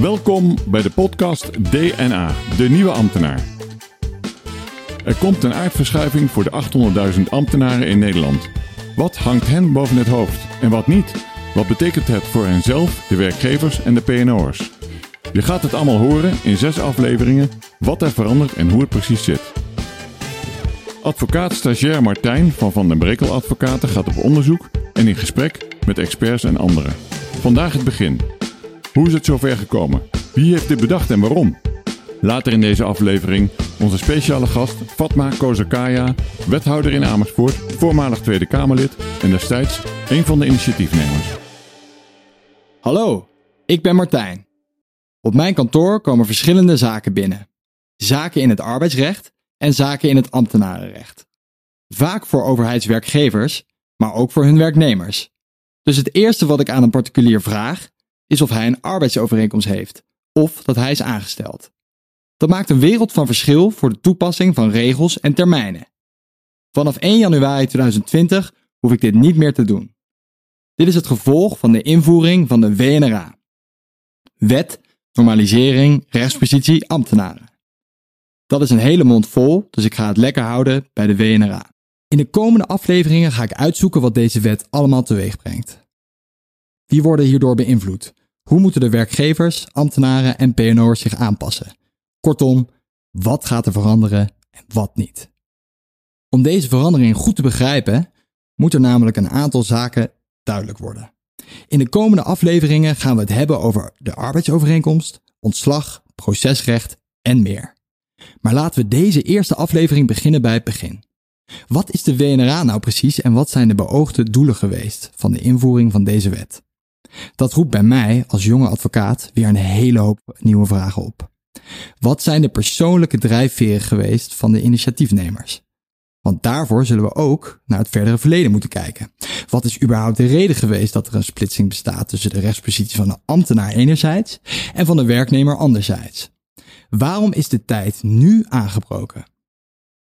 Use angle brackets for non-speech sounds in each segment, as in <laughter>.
Welkom bij de podcast DNA, de nieuwe ambtenaar. Er komt een aardverschuiving voor de 800.000 ambtenaren in Nederland. Wat hangt hen boven het hoofd en wat niet? Wat betekent het voor henzelf, de werkgevers en de PNO'ers? Je gaat het allemaal horen in zes afleveringen, wat er verandert en hoe het precies zit. Advocaat-stagiair Martijn van Van den Brekel Advocaten gaat op onderzoek en in gesprek met experts en anderen. Vandaag het begin. Hoe is het zover gekomen? Wie heeft dit bedacht en waarom? Later in deze aflevering onze speciale gast Fatma Kozakaya, wethouder in Amersfoort, voormalig Tweede Kamerlid en destijds een van de initiatiefnemers. Hallo, ik ben Martijn. Op mijn kantoor komen verschillende zaken binnen. Zaken in het arbeidsrecht en zaken in het ambtenarenrecht. Vaak voor overheidswerkgevers, maar ook voor hun werknemers. Dus het eerste wat ik aan een particulier vraag, is of hij een arbeidsovereenkomst heeft of dat hij is aangesteld. Dat maakt een wereld van verschil voor de toepassing van regels en termijnen. Vanaf 1 januari 2020 hoef ik dit niet meer te doen. Dit is het gevolg van de invoering van de WNRA. Wet, normalisering, rechtspositie, ambtenaren. Dat is een hele mond vol, dus ik ga het lekker houden bij de WNRA. In de komende afleveringen ga ik uitzoeken wat deze wet allemaal teweeg brengt. Wie worden hierdoor beïnvloed? Hoe moeten de werkgevers, ambtenaren en PNO'ers zich aanpassen? Kortom, wat gaat er veranderen en wat niet? Om deze verandering goed te begrijpen, moet er namelijk een aantal zaken duidelijk worden. In de komende afleveringen gaan we het hebben over de arbeidsovereenkomst, ontslag, procesrecht en meer. Maar laten we deze eerste aflevering beginnen bij het begin. Wat is de WNRA nou precies en wat zijn de beoogde doelen geweest van de invoering van deze wet? Dat roept bij mij als jonge advocaat weer een hele hoop nieuwe vragen op. Wat zijn de persoonlijke drijfveren geweest van de initiatiefnemers? Want daarvoor zullen we ook naar het verdere verleden moeten kijken. Wat is überhaupt de reden geweest dat er een splitsing bestaat tussen de rechtspositie van de ambtenaar enerzijds en van de werknemer anderzijds? Waarom is de tijd nu aangebroken?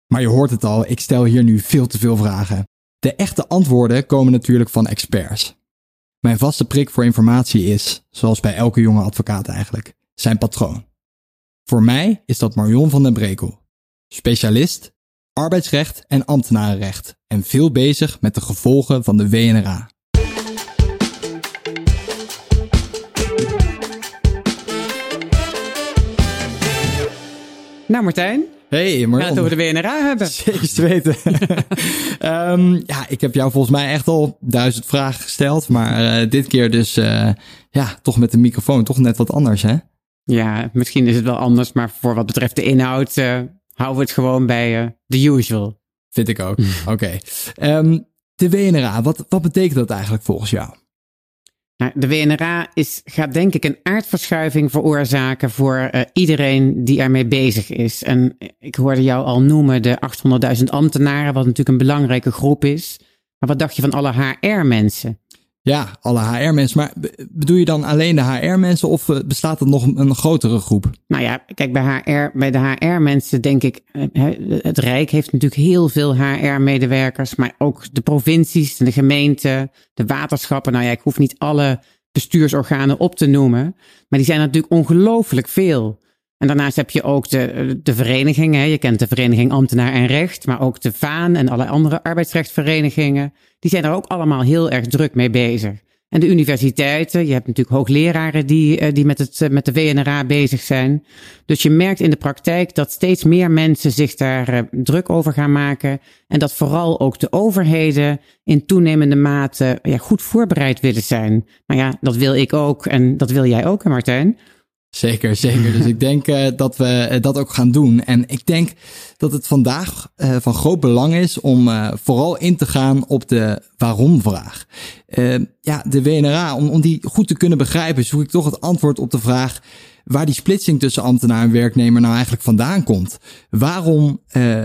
Maar je hoort het al, ik stel hier nu veel te veel vragen. De echte antwoorden komen natuurlijk van experts. Mijn vaste prik voor informatie is, zoals bij elke jonge advocaat eigenlijk, zijn patroon. Voor mij is dat Marion van den Brekel, specialist, arbeidsrecht en ambtenarenrecht en veel bezig met de gevolgen van de WNRA. Nou Martijn, Hey het over Marion. de WNRA hebben. <laughs> Zeker te weten. <laughs> Ehm, ja, ik heb jou volgens mij echt al duizend vragen gesteld, maar eh, dit keer dus eh, ja, toch met de microfoon toch net wat anders, hè? Ja, misschien is het wel anders, maar voor wat betreft de inhoud eh, houden we het gewoon bij the usual. Vind ik ook. <laughs> Oké. Ehm, de WNRA, wat, wat betekent dat eigenlijk volgens jou? Nou, de WNRA is, gaat denk ik een aardverschuiving veroorzaken voor eh, iedereen die ermee bezig is. En ik hoorde jou al noemen de 800.000 ambtenaren, wat natuurlijk een belangrijke groep is. Maar wat dacht je van alle HR-mensen? Ja, alle HR-mensen. Maar be- bedoel je dan alleen de HR-mensen of eh, bestaat er nog een, grotere groep? Nou ja, kijk, bij, HR, bij de HR-mensen denk ik, eh, het Rijk heeft natuurlijk heel veel HR-medewerkers, maar ook de provincies, de gemeenten, de waterschappen. Nou ja, ik hoef niet alle bestuursorganen op te noemen, maar die zijn natuurlijk ongelooflijk veel. En daarnaast heb je ook de, de. Je kent de vereniging Ambtenaar en Recht, maar ook de VAAN en alle andere arbeidsrechtsverenigingen. Die zijn er ook allemaal heel erg druk mee bezig. En de universiteiten, je hebt natuurlijk hoogleraren die, eh, die met, het, eh, met de WNRA bezig zijn. Dus je merkt in de praktijk dat steeds meer mensen zich daar eh, druk over gaan maken. En dat vooral ook de overheden in toenemende mate ja, goed voorbereid willen zijn. Nou ja, dat wil ik ook en dat wil jij ook, hè Martijn? Zeker, zeker. Dus ik denk eh, dat we eh, dat ook gaan doen. En ik denk dat het vandaag eh, van groot belang is om vooral in te gaan op de waarom-vraag. Ja, de WNRA, om, om die goed te kunnen begrijpen, zoek ik toch het antwoord op de vraag waar die splitsing tussen ambtenaar en werknemer nou eigenlijk vandaan komt. Waarom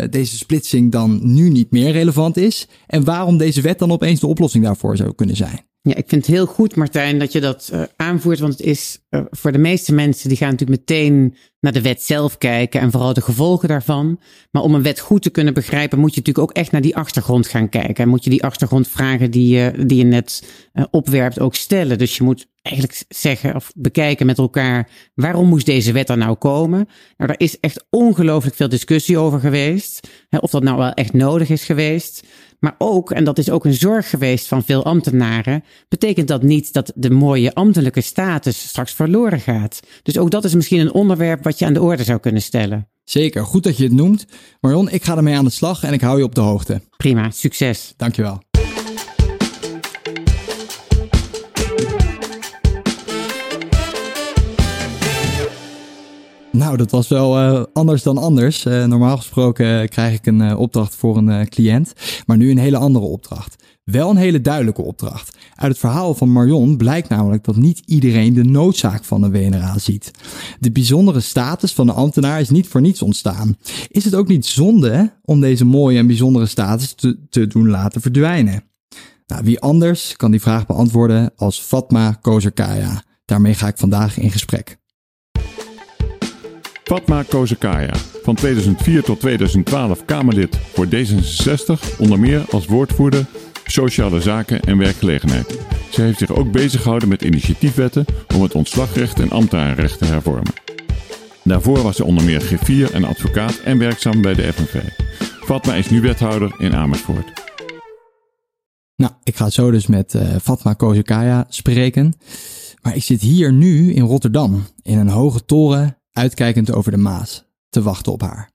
deze splitsing dan nu niet meer relevant is en waarom deze wet dan opeens de oplossing daarvoor zou kunnen zijn. Ja, ik vind het heel goed, Martijn, dat je dat eh, aanvoert, want het is eh, voor de meeste mensen, die gaan natuurlijk meteen naar de wet zelf kijken en vooral de gevolgen daarvan. Maar om een wet goed te kunnen begrijpen, moet je natuurlijk ook echt naar die achtergrond gaan kijken. En moet je die achtergrondvragen die je, die je net uh, opwerpt ook stellen. Dus je moet eigenlijk zeggen of bekijken met elkaar, waarom moest deze wet er nou komen? Nou, daar is echt ongelooflijk veel discussie over geweest. Hè, of dat nou wel echt nodig is geweest. Maar ook, en dat is ook een zorg geweest van veel ambtenaren, betekent dat niet dat de mooie ambtelijke status straks verloren gaat. Dus ook dat is misschien een onderwerp wat je aan de orde zou kunnen stellen. Zeker, goed dat je het noemt. Marion, ik ga ermee aan de slag en ik hou je op de hoogte. Prima, succes. Dankjewel. Nou, dat was wel uh, anders dan anders. Uh, normaal gesproken krijg ik een opdracht voor een cliënt, maar nu een hele andere opdracht. Wel een hele duidelijke opdracht. Uit het verhaal van Marion blijkt namelijk dat niet iedereen de noodzaak van een WNRA ziet. De bijzondere status van de ambtenaar is niet voor niets ontstaan. Is het ook niet zonde om deze mooie en bijzondere status te, te doen laten verdwijnen? Nou, wie anders kan die vraag beantwoorden als Fatma Kozerkaya? Daarmee ga ik vandaag in gesprek. Fatma Kozakaya, van 2004 tot 2012 Kamerlid voor D66, onder meer als woordvoerder sociale zaken en werkgelegenheid. Ze heeft zich ook bezig gehouden met initiatiefwetten om het ontslagrecht en ambtenarenrecht te hervormen. Daarvoor was ze onder meer griffier en advocaat en werkzaam bij de FNV. Fatma is nu wethouder in Amersfoort. Nou, ik ga zo dus met uh, Fatma Kozakaya spreken. Maar ik zit hier nu in Rotterdam, in een hoge toren uitkijkend over de Maas, te wachten op haar.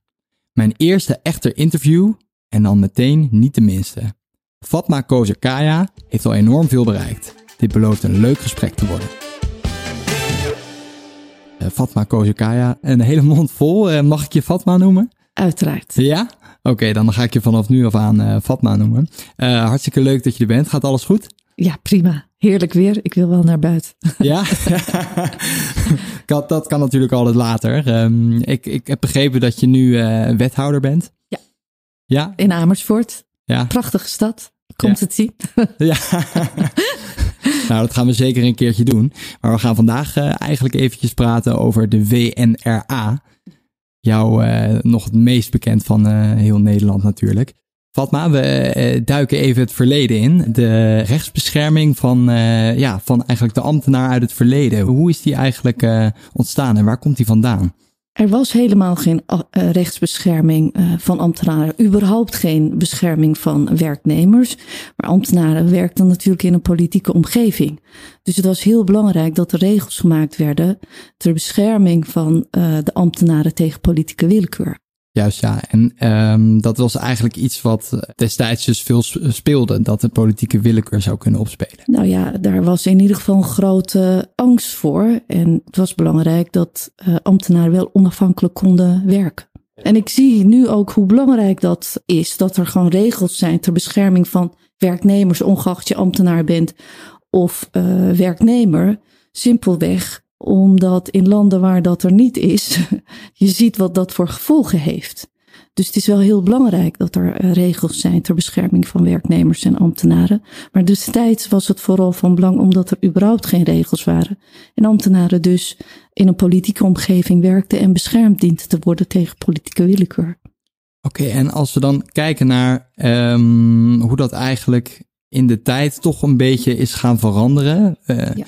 Mijn eerste echte interview en dan meteen niet de minste. Fatma Kozakaya heeft al enorm veel bereikt. Dit belooft een leuk gesprek te worden. Uh, Fatma Kozakaya, een hele mond vol. Uh, mag ik je Fatma noemen? Uiteraard. Ja? Oké, okay, dan ga ik je vanaf nu af aan uh, Fatma noemen. hartstikke leuk dat je er bent. Gaat alles goed? Ja, prima. Heerlijk weer. Ik wil wel naar buiten. Ja? <laughs> dat kan natuurlijk altijd later. Um, ik, ik heb begrepen dat je nu wethouder bent. Ja. Ja? In Amersfoort. Ja. Prachtige stad. Komt ja. het zien? <laughs> ja. <laughs> nou, dat gaan we zeker een keertje doen. Maar we gaan vandaag uh, eigenlijk eventjes praten over de WNRA. Jou uh, nog het meest bekend van uh, heel Nederland natuurlijk. Fatma, we duiken even het verleden in. De rechtsbescherming van, ja, van eigenlijk de ambtenaar uit het verleden. Hoe is die eigenlijk ontstaan en waar komt die vandaan? Er was helemaal geen rechtsbescherming van ambtenaren, überhaupt geen bescherming van werknemers. Maar ambtenaren werkten natuurlijk in een politieke omgeving. Dus het was heel belangrijk dat er regels gemaakt werden ter bescherming van de ambtenaren tegen politieke willekeur. Juist ja, en um, dat was eigenlijk iets wat destijds dus veel speelde, dat de politieke willekeur zou kunnen opspelen. Nou ja, daar was in ieder geval een grote angst voor. En het was belangrijk dat uh, ambtenaren wel onafhankelijk konden werken. En ik zie nu ook hoe belangrijk dat is, dat er gewoon regels zijn ter bescherming van werknemers, ongeacht je ambtenaar bent of uh, werknemer. Simpelweg omdat in landen waar dat er niet is, <laughs> je ziet wat dat voor gevolgen heeft. Dus het is wel heel belangrijk dat er eh, regels zijn ter bescherming van werknemers en ambtenaren. Maar destijds was het vooral van belang omdat er überhaupt geen regels waren. En ambtenaren dus in een politieke omgeving werkten en beschermd dienden te worden tegen politieke willekeur. Oké, okay, en als we dan kijken naar um, hoe dat eigenlijk in de tijd toch een beetje is gaan veranderen. Uh, ja.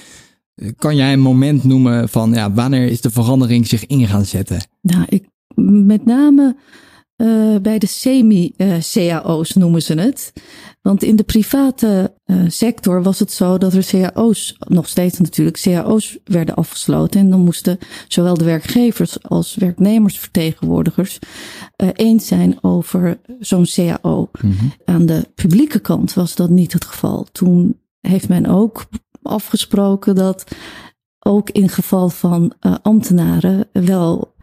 Kan jij een moment noemen van ja, wanneer is de verandering zich in gaan zetten? Nou, ik, met name uh, bij de semi-CAO's noemen ze het. Want in de private uh, sector was het zo dat er CAO's, nog steeds natuurlijk, CAO's werden afgesloten. En dan moesten zowel de werkgevers als werknemersvertegenwoordigers uh, eens zijn over zo'n CAO. Mm-hmm. Aan de publieke kant was dat niet het geval. Toen heeft men ook afgesproken dat ook in geval van uh, ambtenaren wel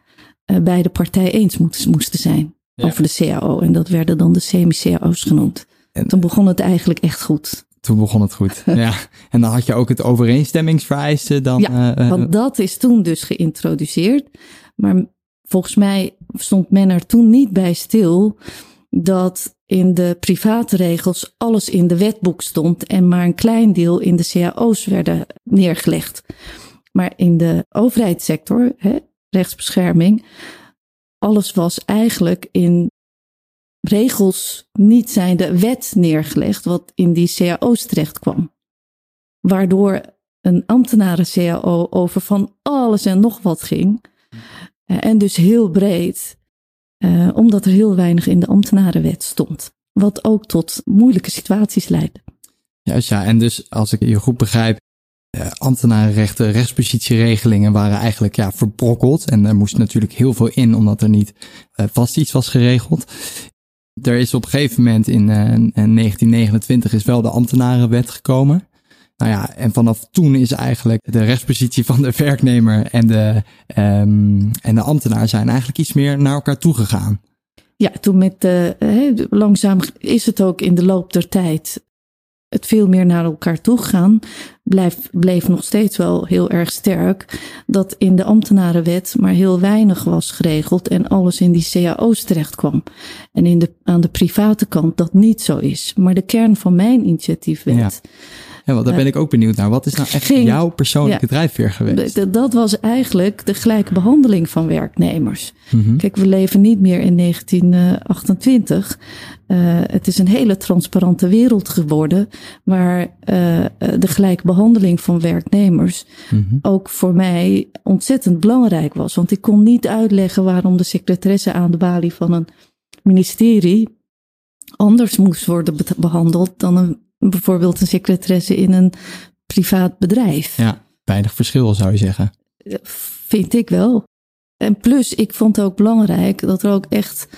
uh, beide partijen eens moest, moesten zijn ja. over de CAO. En dat werden dan de semi-CAO's genoemd. En toen begon het eigenlijk echt goed. Toen begon het goed. <laughs> ja. En dan had je ook het overeenstemmingsvereiste dan. Ja, uh, want dat is toen dus geïntroduceerd. Maar volgens mij stond men er toen niet bij stil dat in de private regels alles in de wetboek stond en maar een klein deel in de cao's werden neergelegd. Maar in de overheidssector, hè, rechtsbescherming, alles was eigenlijk in regels niet zijn de wet neergelegd, wat in die cao's terecht kwam. Waardoor een ambtenaren-cao over van alles en nog wat ging. En dus heel breed, uh, omdat er heel weinig in de ambtenarenwet stond. Wat ook tot moeilijke situaties leidde. Juist ja, en dus als ik je goed begrijp, uh, ambtenarenrechten, rechtspositieregelingen waren eigenlijk ja, verbrokkeld. En er moest natuurlijk heel veel in, omdat er niet vast iets was geregeld. Er is op een gegeven moment in 1929 is wel de ambtenarenwet gekomen. Nou ja, en vanaf toen is eigenlijk de rechtspositie van de werknemer en de, um, en de ambtenaar zijn eigenlijk iets meer naar elkaar toegegaan. Ja, toen met de, uh, langzaam is het ook in de loop der tijd het veel meer naar elkaar toe gaan, blijf, bleef nog steeds wel heel erg sterk dat in de ambtenarenwet maar heel weinig was geregeld en alles in die cao's terecht kwam. En in de, aan de private kant dat niet zo is. Maar de kern van mijn initiatiefwet. Ja ja, want daar ben ik ook benieuwd naar. Wat is nou echt jouw persoonlijke drijfveer geweest? Dat was eigenlijk de gelijke behandeling van werknemers. Mhm. Kijk, we leven niet meer in 1928. Uh, het is een hele transparante wereld geworden, waar uh, de gelijke behandeling van werknemers mm -hmm. ook voor mij ontzettend belangrijk was. Want ik kon niet uitleggen waarom de secretaresse aan de balie van een ministerie anders moest worden behandeld dan een bijvoorbeeld een secretaresse in een privaat bedrijf. Ja, weinig verschil zou je zeggen. Vind ik wel. En plus, ik vond het ook belangrijk dat er ook echt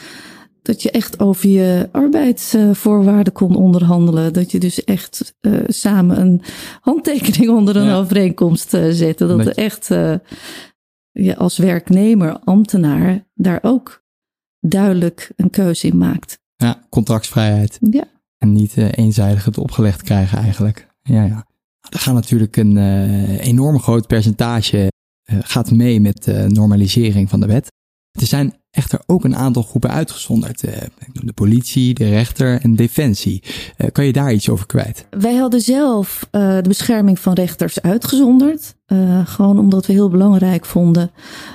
dat je echt over je arbeidsvoorwaarden kon onderhandelen. Dat je dus echt uh, samen een handtekening onder een overeenkomst uh, zette. Dat er echt uh, je als werknemer, ambtenaar, daar ook duidelijk een keuze in maakt. Ja, contractsvrijheid. Ja. En niet uh, eenzijdig het opgelegd krijgen eigenlijk. Ja, ja. Er gaat natuurlijk een uh, enorm groot percentage uh, gaat mee met de normalisering van de wet. Er zijn echter ook een aantal groepen uitgezonderd. de politie, de rechter en defensie. kan je daar iets over kwijt? Wij hadden zelf de bescherming van rechters uitgezonderd. gewoon omdat we heel belangrijk vonden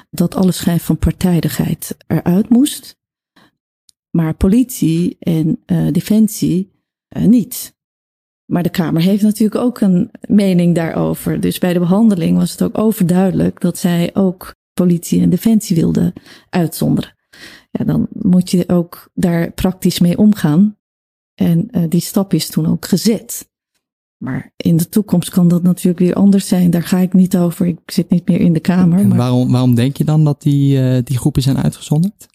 dat alle schijn van partijdigheid eruit moest. Maar politie en defensie niet. Maar de Kamer heeft natuurlijk ook een mening daarover. Dus bij de behandeling was het ook overduidelijk dat zij ook politie en defensie wilden uitzonderen. Ja, dan moet je ook daar praktisch mee omgaan. En uh, die stap is toen ook gezet. Maar in de toekomst kan dat natuurlijk weer anders zijn. Daar ga ik niet over. Ik zit niet meer in de Kamer. En waarom, waarom denk je dan dat die, uh, die groepen zijn uitgezonderd?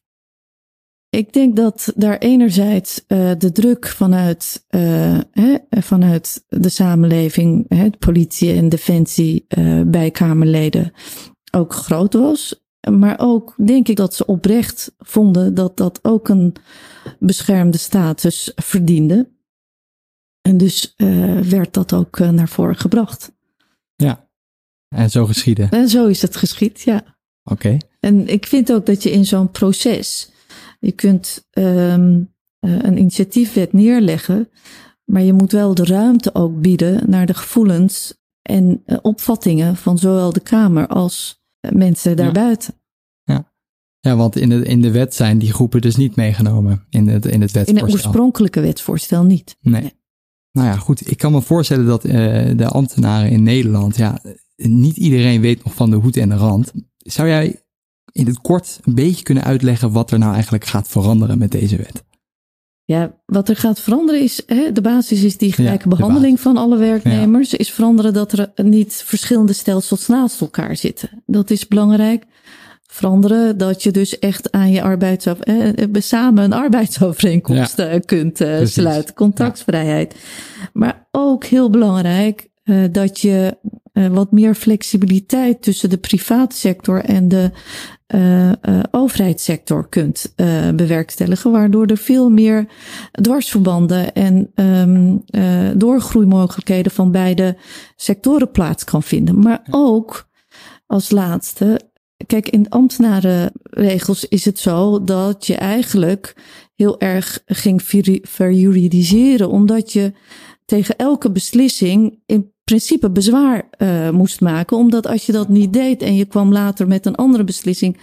Ik denk dat daar enerzijds uh, de druk vanuit, uh, hè, vanuit de samenleving, hè, politie en defensie uh, bij Kamerleden ook groot was. Maar ook denk ik dat ze oprecht vonden dat dat ook een beschermde status verdiende. En dus werd dat ook naar voren gebracht. Ja, en zo geschieden. En zo is het geschied, ja. Oké. Okay. En ik vind ook dat je in zo'n proces je kunt um, een initiatiefwet neerleggen, maar je moet wel de ruimte ook bieden naar de gevoelens en uh, opvattingen van zowel de Kamer als mensen daarbuiten. Ja. ja, want in de, in de wet zijn die groepen dus niet meegenomen in het, in het wetsvoorstel. In het oorspronkelijke wetsvoorstel niet. Nee. nee. Nou ja, goed. Ik kan me voorstellen dat uh, de ambtenaren in Nederland, ja, niet iedereen weet nog van de hoed en de rand. Zou jij in het kort een beetje kunnen uitleggen wat er nou eigenlijk gaat veranderen met deze wet? Ja, wat er gaat veranderen is, hè, de basis is die gelijke behandeling van alle werknemers. Is veranderen dat er niet verschillende stelsels naast elkaar zitten. Dat is belangrijk. Veranderen dat je dus echt aan je arbeids, eh, samen een arbeidsovereenkomst ja. kunt uh, sluiten. Contactvrijheid. Maar ook heel belangrijk uh, dat je wat meer flexibiliteit tussen de private sector en de uh, uh, overheidssector kunt uh, bewerkstelligen, waardoor er veel meer dwarsverbanden en um, doorgroeimogelijkheden van beide sectoren plaats kan vinden. Maar ook als laatste, kijk, in ambtenarenregels is het zo dat je eigenlijk heel erg ging verjuridiseren, omdat je tegen elke beslissing in principe bezwaar uh, moest maken. Omdat als je dat niet deed en je kwam later met een andere beslissing,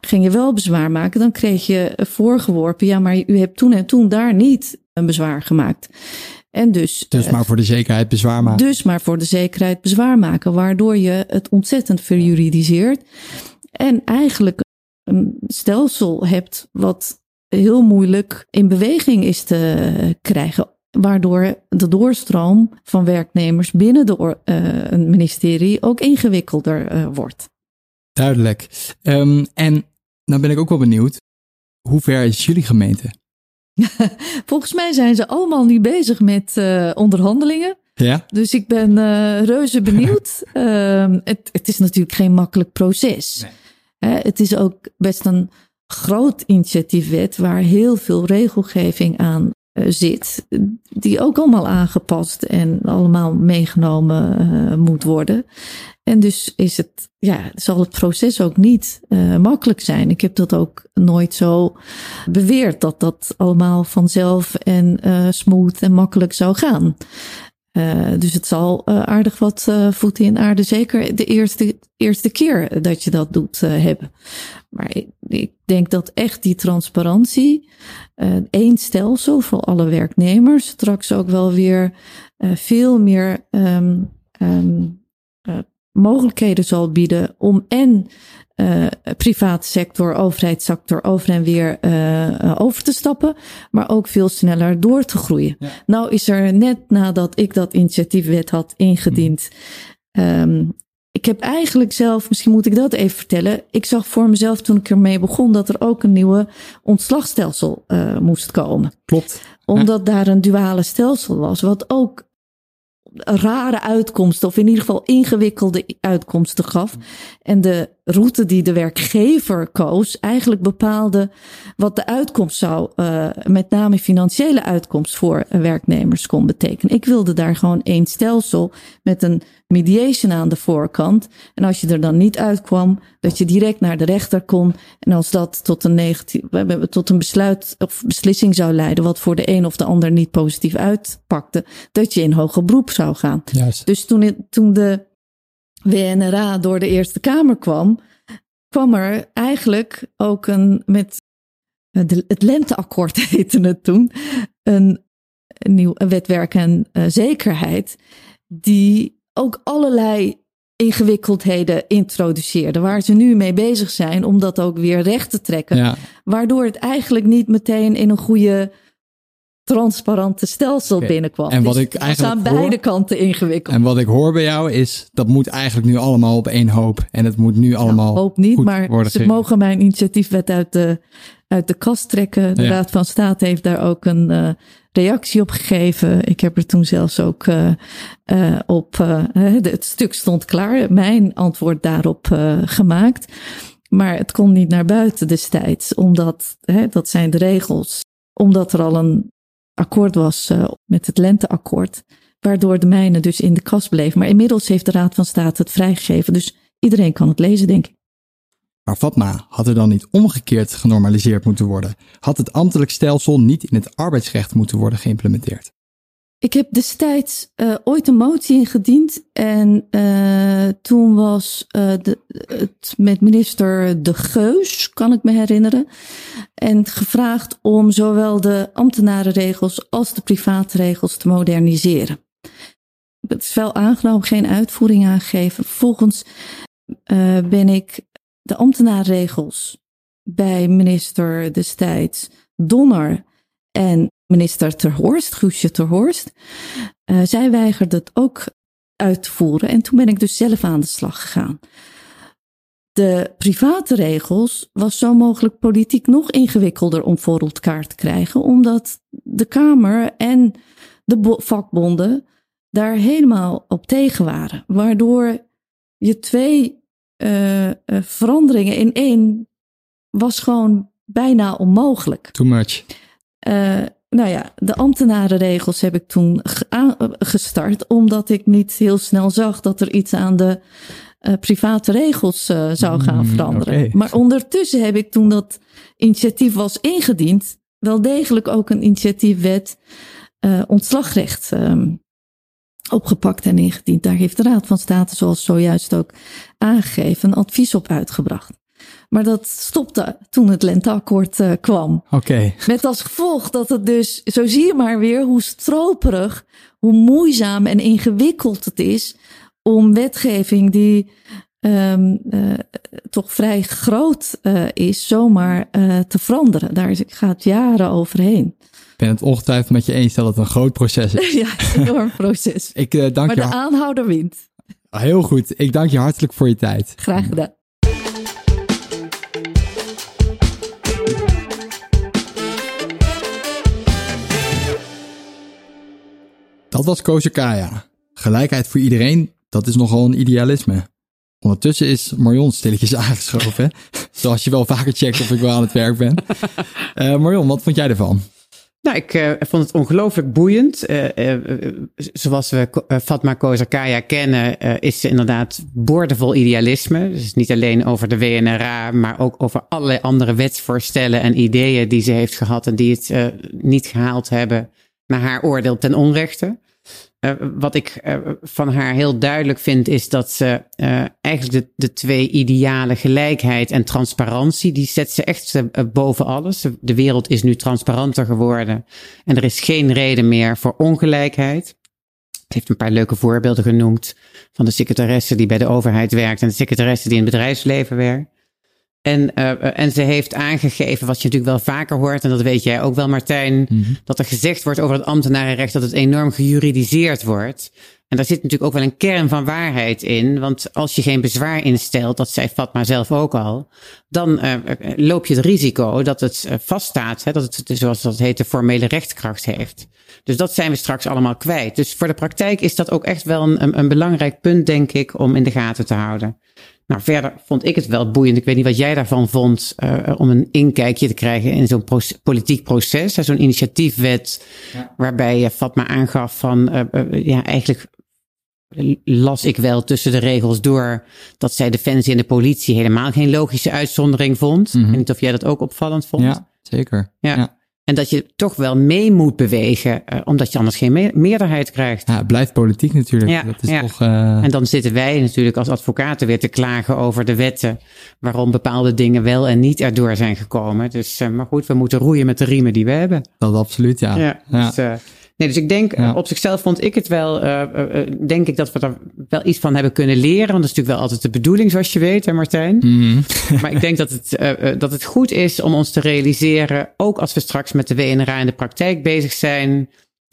ging je wel bezwaar maken. Dan kreeg je voorgeworpen, ja, maar u hebt toen en toen daar niet een bezwaar gemaakt. En dus, dus maar voor de zekerheid bezwaar maken. Dus maar voor de zekerheid bezwaar maken, waardoor je het ontzettend verjuridiseert. En eigenlijk een stelsel hebt wat heel moeilijk in beweging is te krijgen. Waardoor de doorstroom van werknemers binnen de, uh, een ministerie ook ingewikkelder uh, wordt. Duidelijk. Um, en nou ben ik ook wel benieuwd. Hoe ver is jullie gemeente? <laughs> Volgens mij zijn ze allemaal nu bezig met uh, onderhandelingen. Ja? Dus ik ben reuze <laughs> benieuwd. uh, het, het, is natuurlijk geen makkelijk proces. Nee. het is ook best een groot initiatiefwet waar heel veel regelgeving aan zit. Die ook allemaal aangepast en allemaal meegenomen moet worden. En dus is het, ja, zal het proces ook niet uh, makkelijk zijn. Ik heb dat ook nooit zo beweerd dat dat allemaal vanzelf en smooth en makkelijk zou gaan. Uh, dus het zal aardig wat voeten in aarde, zeker de eerste, eerste keer dat je dat doet hebben. Maar ik, ik, denk dat echt die transparantie, één stelsel voor alle werknemers, straks ook wel weer veel meer um, um, mogelijkheden zal bieden om en uh, private sector, overheidssector over en weer uh, over te stappen, maar ook veel sneller door te groeien. Ja. Nou is er net nadat ik dat initiatiefwet had ingediend, um, ik heb eigenlijk zelf, misschien moet ik dat even vertellen. Ik zag voor mezelf toen ik ermee begon dat er ook een nieuwe ontslagstelsel uh, moest komen. Klopt. Omdat ja. daar een duale stelsel was, wat ook rare uitkomsten, of in ieder geval ingewikkelde uitkomsten gaf. En de route die de werkgever koos, eigenlijk bepaalde wat de uitkomst zou, uh, met name financiële uitkomst voor werknemers kon betekenen. Ik wilde daar gewoon één stelsel met een mediation aan de voorkant. En als je er dan niet uitkwam, dat je direct naar de rechter kon. En als dat tot een negatief, tot een besluit of beslissing zou leiden, wat voor de een of de ander niet positief uitpakte, dat je in hoger beroep zou gaan. Juist. Dus toen, toen de WNRA door de Eerste Kamer kwam, kwam er eigenlijk ook een met de, het lenteakkoord <laughs> heette het toen, een, een nieuw een wetwerk en uh, zekerheid, die ook allerlei ingewikkeldheden introduceerde, waar ze nu mee bezig zijn om dat ook weer recht te trekken. Ja. Waardoor het eigenlijk niet meteen in een goede transparante stelsel okay. binnenkwam. En wat dus ik eigenlijk aan beide kanten ingewikkeld. En wat ik hoor bij jou is, dat moet eigenlijk nu allemaal op één hoop. En het moet nu allemaal. Nou, hoop niet, goed maar worden ze gegeven. mogen mijn initiatiefwet uit de, uit de kast trekken. De Ja. Raad van State heeft daar ook een uh, reactie op gegeven. Ik heb er toen zelfs ook uh, uh, op. het stuk stond klaar. Mijn antwoord daarop gemaakt. Maar het kon niet naar buiten destijds, omdat hè, dat zijn de regels. Omdat er al een akkoord was uh, met het lenteakkoord, waardoor de mijne dus in de kast bleef. Maar inmiddels heeft de Raad van State het vrijgegeven, dus iedereen kan het lezen, denk ik. Maar Fatma, had er dan niet omgekeerd genormaliseerd moeten worden? Had het ambtelijk stelsel niet in het arbeidsrecht moeten worden geïmplementeerd? Ik heb destijds uh, ooit een motie ingediend en uh, toen was uh, de, het met minister De Geus, kan ik me herinneren, en gevraagd om zowel de ambtenarenregels als de privaatregels te moderniseren. Het is wel aangenomen, geen uitvoering aangegeven. Vervolgens ben ik de ambtenarenregels bij minister destijds Donner en minister Terhorst, Guusje Terhorst. Uh, zij weigerde het ook uit te voeren en toen ben ik dus zelf aan de slag gegaan. De private regels was zo mogelijk politiek nog ingewikkelder om voor elkaar te krijgen, omdat de Kamer en de vakbonden daar helemaal op tegen waren. Waardoor je twee uh, uh, veranderingen in één was gewoon bijna onmogelijk. Too much. Uh, nou ja, de ambtenarenregels heb ik toen gestart, omdat ik niet heel snel zag dat er iets aan de uh, private regels uh, zou gaan veranderen. Mm, okay. Maar ondertussen heb ik toen dat initiatief was ingediend, wel degelijk ook een initiatiefwet uh, ontslagrecht um, opgepakt en ingediend. Daar heeft de Raad van State, zoals zojuist ook aangegeven, een advies op uitgebracht. Maar dat stopte toen het lenteakkoord uh, kwam. Oké. Met als gevolg dat het dus, zo zie je maar weer hoe stroperig, hoe moeizaam en ingewikkeld het is om wetgeving die um, uh, toch vrij groot uh, is, zomaar te veranderen. Daar gaat jaren overheen. Ik ben het ongetwijfeld met je eens dat het een groot proces is. <laughs> ja, een enorm proces. Ik dank maar je. de aanhouder wint. Heel goed. Ik dank je hartelijk voor je tijd. Graag gedaan. Dat was Kozakaya. Gelijkheid voor iedereen, dat is nogal een idealisme. Ondertussen is Marion stilletjes <laughs> aangeschoven. Zoals je wel vaker checkt of ik wel aan het werk ben. Uh, Marion, wat vond jij ervan? Nou, ik uh, vond het ongelooflijk boeiend. Uh, zoals we Fatma Kozakaya kennen, is ze inderdaad boordevol idealisme. Dus niet alleen over de WNRA, maar ook over allerlei andere wetsvoorstellen en ideeën die ze heeft gehad en die het niet gehaald hebben naar haar oordeel ten onrechte. Uh, wat ik uh, van haar heel duidelijk vind, is dat ze uh, eigenlijk de, de twee idealen gelijkheid en transparantie, die zet ze echt boven alles. De wereld is nu transparanter geworden en er is geen reden meer voor ongelijkheid. Ze heeft een paar leuke voorbeelden genoemd van de secretaresse die bij de overheid werkt en de secretaresse die in het bedrijfsleven werkt. En, uh, en ze heeft aangegeven, wat je natuurlijk wel vaker hoort, en dat weet jij ook wel, Martijn, mm -hmm. dat er gezegd wordt over het ambtenarenrecht dat het enorm gejuridiseerd wordt. En daar zit natuurlijk ook wel een kern van waarheid in. Want als je geen bezwaar instelt, dat zei Fatma zelf ook al, dan uh, loop je het risico dat het vaststaat, hè, dat het, zoals dat heet, de formele rechtskracht heeft. Dus dat zijn we straks allemaal kwijt. Dus voor de praktijk is dat ook echt wel een, een belangrijk punt, denk ik, om in de gaten te houden. Nou, verder vond ik het wel boeiend. Ik weet niet wat jij daarvan vond, uh, om een inkijkje te krijgen in zo'n politiek proces. Zo'n initiatiefwet, ja. waarbij je Fatma aangaf van, uh, uh, ja, eigenlijk las ik wel tussen de regels door dat zij Defensie en de politie helemaal geen logische uitzondering vond. Mm -hmm. Ik weet niet of jij dat ook opvallend vond. Ja, zeker. ja. ja. En dat je toch wel mee moet bewegen, uh, omdat je anders geen me meerderheid krijgt. Ja, het blijft politiek natuurlijk. Ja, dat is ja. toch, uh... En dan zitten wij natuurlijk als advocaten weer te klagen over de wetten. Waarom bepaalde dingen wel en niet erdoor zijn gekomen. Dus, uh, maar goed, we moeten roeien met de riemen die we hebben. Dat absoluut, ja. ja, dus, Nee, dus ik denk, ja. op zichzelf vond ik het wel, uh, uh, denk ik dat we er wel iets van hebben kunnen leren. Want dat is natuurlijk wel altijd de bedoeling, zoals je weet, hè Martijn? Mm -hmm. <laughs> maar ik denk dat het, uh, dat het goed is om ons te realiseren, ook als we straks met de WNRA in de praktijk bezig zijn,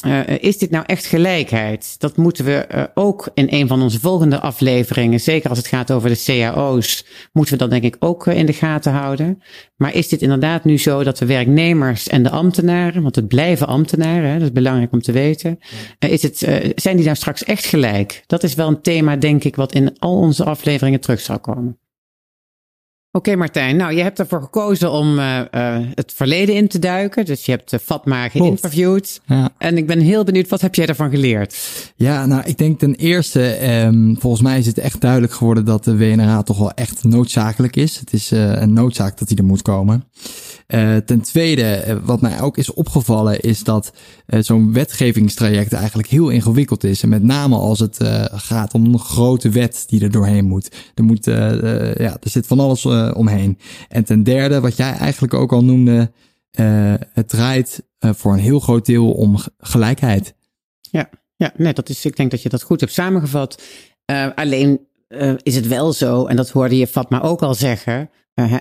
Uh, is dit nou echt gelijkheid? Dat moeten we uh, ook in een van onze volgende afleveringen, zeker als het gaat over de cao's, moeten we dat denk ik ook in de gaten houden. Maar is dit inderdaad nu zo dat de werknemers en de ambtenaren, want het blijven ambtenaren, hè, dat is belangrijk om te weten, is het, zijn die nou straks echt gelijk? Dat is wel een thema, denk ik, wat in al onze afleveringen terug zal komen. Oké okay, Martijn, nou je hebt ervoor gekozen om uh, uh, het verleden in te duiken. Dus je hebt uh, Fatma geïnterviewd. Ja. En ik ben heel benieuwd, wat heb jij ervan geleerd? Ja, nou ik denk ten eerste, um, volgens mij is het echt duidelijk geworden dat de WNRA toch wel echt noodzakelijk is. Het is een noodzaak dat die er moet komen. Ten tweede, wat mij ook is opgevallen, is dat zo'n wetgevingstraject eigenlijk heel ingewikkeld is. En met name als het gaat om een grote wet die er doorheen moet. Er moet, ja, er zit van alles omheen. En ten derde, wat jij eigenlijk ook al noemde, het draait voor een heel groot deel om gelijkheid. Ja, ja nee, dat is, ik denk dat je dat goed hebt samengevat. Alleen is het wel zo, en dat hoorde je Fatma ook al zeggen.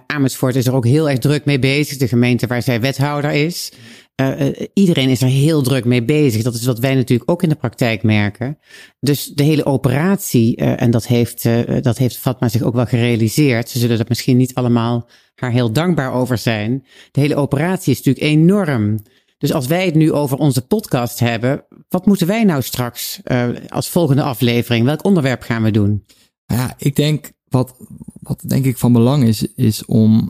Amersfoort is er ook heel erg druk mee bezig, de gemeente waar zij wethouder is. Uh, iedereen is er heel druk mee bezig. Dat is wat wij natuurlijk ook in de praktijk merken. Dus de hele operatie, en dat heeft, dat heeft Fatma zich ook wel gerealiseerd. Ze zullen er misschien niet allemaal haar heel dankbaar over zijn. De hele operatie is natuurlijk enorm. Dus als wij het nu over onze podcast hebben, wat moeten wij nou straks als volgende aflevering? Welk onderwerp gaan we doen? Ja, ik denk wat, wat denk ik van belang is, is om,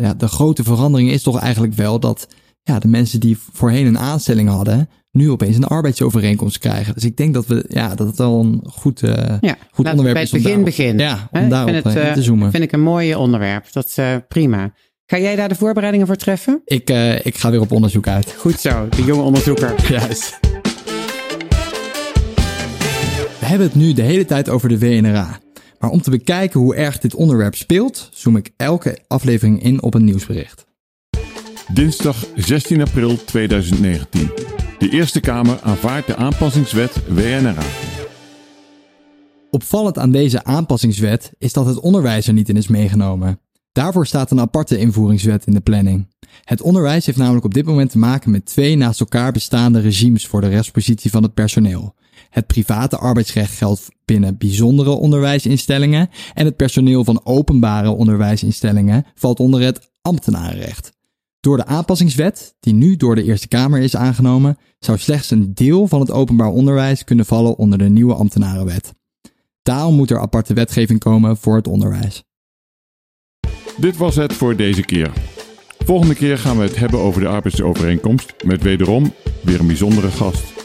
ja, de grote verandering is toch eigenlijk wel dat ja, de mensen die voorheen een aanstelling hadden, nu opeens een arbeidsovereenkomst krijgen. Dus ik denk dat we, ja, dat het wel een goed, uh, ja, goed onderwerp bij is. het begin begin. Ja, om daarop vind het, uh, te zoomen. Vind ik een mooi onderwerp. Dat is uh, prima. Ga jij daar de voorbereidingen voor treffen? Ik, ik ga weer op onderzoek uit. Goed zo, de jonge onderzoeker. <laughs> Juist. hebben het nu de hele tijd over de WNRA. Maar om te bekijken hoe erg dit onderwerp speelt, zoom ik elke aflevering in op een nieuwsbericht. Dinsdag 16 april 2019. De Eerste Kamer aanvaardt de aanpassingswet WNRA. Opvallend aan deze aanpassingswet is dat het onderwijs er niet in is meegenomen. Daarvoor staat een aparte invoeringswet in de planning. Het onderwijs heeft namelijk op dit moment te maken met twee naast elkaar bestaande regimes voor de rechtspositie van het personeel. Het private arbeidsrecht geldt binnen bijzondere onderwijsinstellingen en het personeel van openbare onderwijsinstellingen valt onder het ambtenarenrecht. Door de aanpassingswet, die nu door de Eerste Kamer is aangenomen, zou slechts een deel van het openbaar onderwijs kunnen vallen onder de nieuwe ambtenarenwet. Daarom moet er aparte wetgeving komen voor het onderwijs. Dit was het voor deze keer. Volgende keer gaan we het hebben over de arbeidsovereenkomst met wederom weer een bijzondere gast.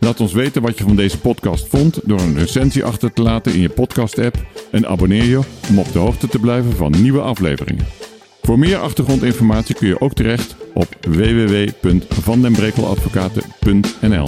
Laat ons weten wat je van deze podcast vond door een recensie achter te laten in je podcast-app en abonneer je om op de hoogte te blijven van nieuwe afleveringen. Voor meer achtergrondinformatie kun je ook terecht op www.vandenbrekeladvocaten.nl.